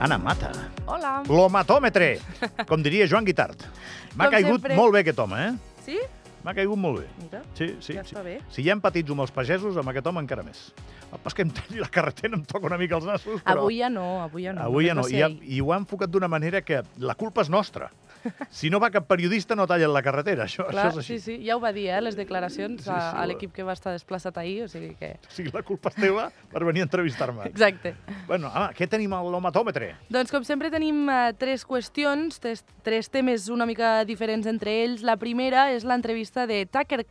Anna Mata. Hola. L'homatòmetre, com diria Joan Guitart. M'ha caigut sempre. molt bé aquest home, eh? Sí? M'ha caigut molt bé. Mira, Sí, sí, ja sí. està bé. Si ja hem patit amb els pagesos, amb aquest home encara més. El pas que em talli la carretera em toca una mica els nassos, però... Avui ja no, avui ja no. Avui ja no. I, ha. I ho ha enfocat d'una manera que la culpa és nostra. Si no va cap periodista, no tallen la carretera. Això, Clar, això és així. sí, sí, ja ho va dir, eh, les declaracions Sí, a, sí, a ho- l'equip que va estar desplaçat ahir, o sigui que... O sigui, la culpa és teva per venir a entrevistar-me. Exacte. Bueno, home, què tenim a l'homatòmetre? Doncs, com sempre, tenim eh, tres qüestions, tres, tres temes una mica diferents entre ells. La primera és l'entrevista de Tucker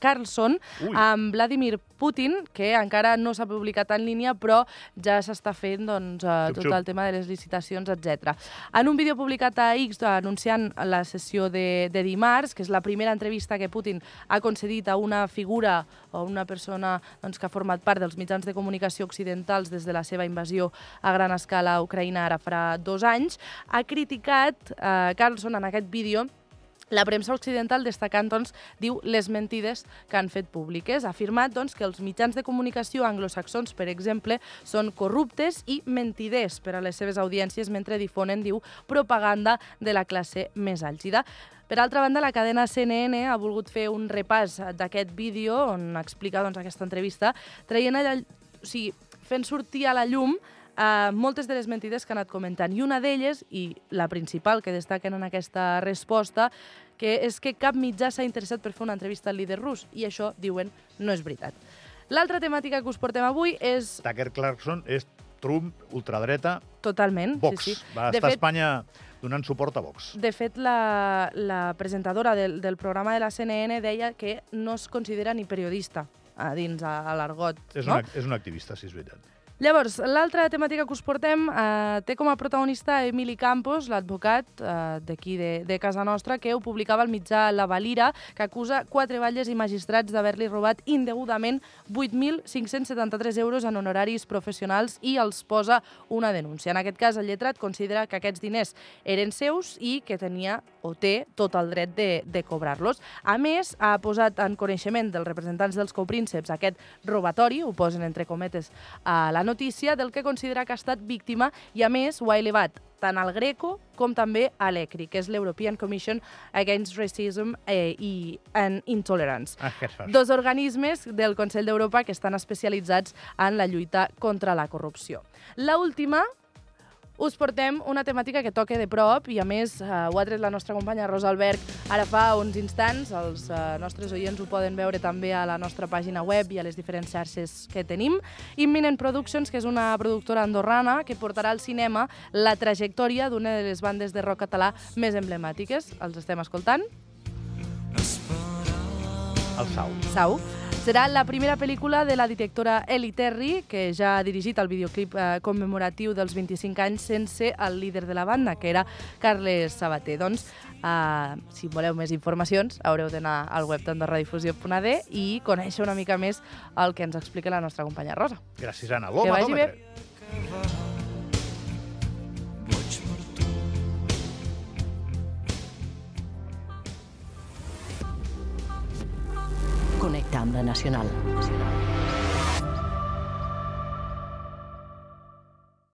Carlson Ui. amb Vladimir Putin, que encara no s'ha publicat en línia, però ja s'està fent doncs, eh, Xup, tot xup. el tema de les licitacions, etc. En un vídeo publicat a X anunciant la sessió de, de dimarts, que és la primera entrevista que Putin ha concedit a una figura o una persona doncs, que ha format part dels mitjans de comunicació occidentals des de la seva invasió a gran escala a Ucraïna ara farà dos anys, ha criticat eh, Carlson en aquest vídeo la premsa occidental destacant, doncs, diu les mentides que han fet públiques. Ha afirmat, doncs, que els mitjans de comunicació anglosaxons, per exemple, són corruptes i mentiders per a les seves audiències mentre difonen, diu, propaganda de la classe més àlgida. Per altra banda, la cadena CNN ha volgut fer un repàs d'aquest vídeo on explica doncs, aquesta entrevista, traient allà, o sigui, fent sortir a la llum uh, moltes de les mentides que ha anat comentant. I una d'elles, i la principal que destaquen en aquesta resposta, que és que cap mitjà s'ha interessat per fer una entrevista al líder rus. I això, diuen, no és veritat. L'altra temàtica que us portem avui és Tucker Clarkson és Trump, ultradreta, totalment... Vox. Sí, sí. Va De estar a fet, Espanya donant suport a Vox. De fet, la, la presentadora del, del programa de la CNN deia que no es considera ni periodista a dins a, a l'argot. És, no? una, és un activista, si és veritat. Llavors, l'altra temàtica que us portem eh, té com a protagonista Emili Campos, l'advocat eh, d'aquí de, de casa nostra, que ho publicava al mitjà La Valira, que acusa quatre batlles i magistrats d'haver-li robat indegudament 8.573 euros en honoraris professionals i els posa una denúncia. En aquest cas, el lletrat considera que aquests diners eren seus i que tenia o té tot el dret de, de cobrar-los. A més, ha posat en coneixement dels representants dels coprínceps aquest robatori, ho posen entre cometes a la notícia, del que considera que ha estat víctima i, a més, ho ha elevat tant al Greco com també a l'ECRI, que és l'European Commission Against Racism eh, i and Intolerance. Ah? Dos organismes del Consell d'Europa que estan especialitzats en la lluita contra la corrupció. La última us portem una temàtica que toca de prop i, a més, eh, ho ha tret la nostra companya Rosa Alberg ara fa uns instants. Els eh, nostres oients ho poden veure també a la nostra pàgina web i a les diferents xarxes que tenim. Imminent Productions, que és una productora andorrana que portarà al cinema la trajectòria d'una de les bandes de rock català més emblemàtiques. Els estem escoltant? El Sau. Sau. Serà la primera pel·lícula de la directora Eli Terry, que ja ha dirigit el videoclip eh, commemoratiu dels 25 anys sense el líder de la banda, que era Carles Sabater. Doncs, eh, si voleu més informacions, haureu d'anar al web d'andorradifusió.d i conèixer una mica més el que ens explica la nostra companya Rosa. Gràcies, Anna. Que vagi bé. Amb la Nacional.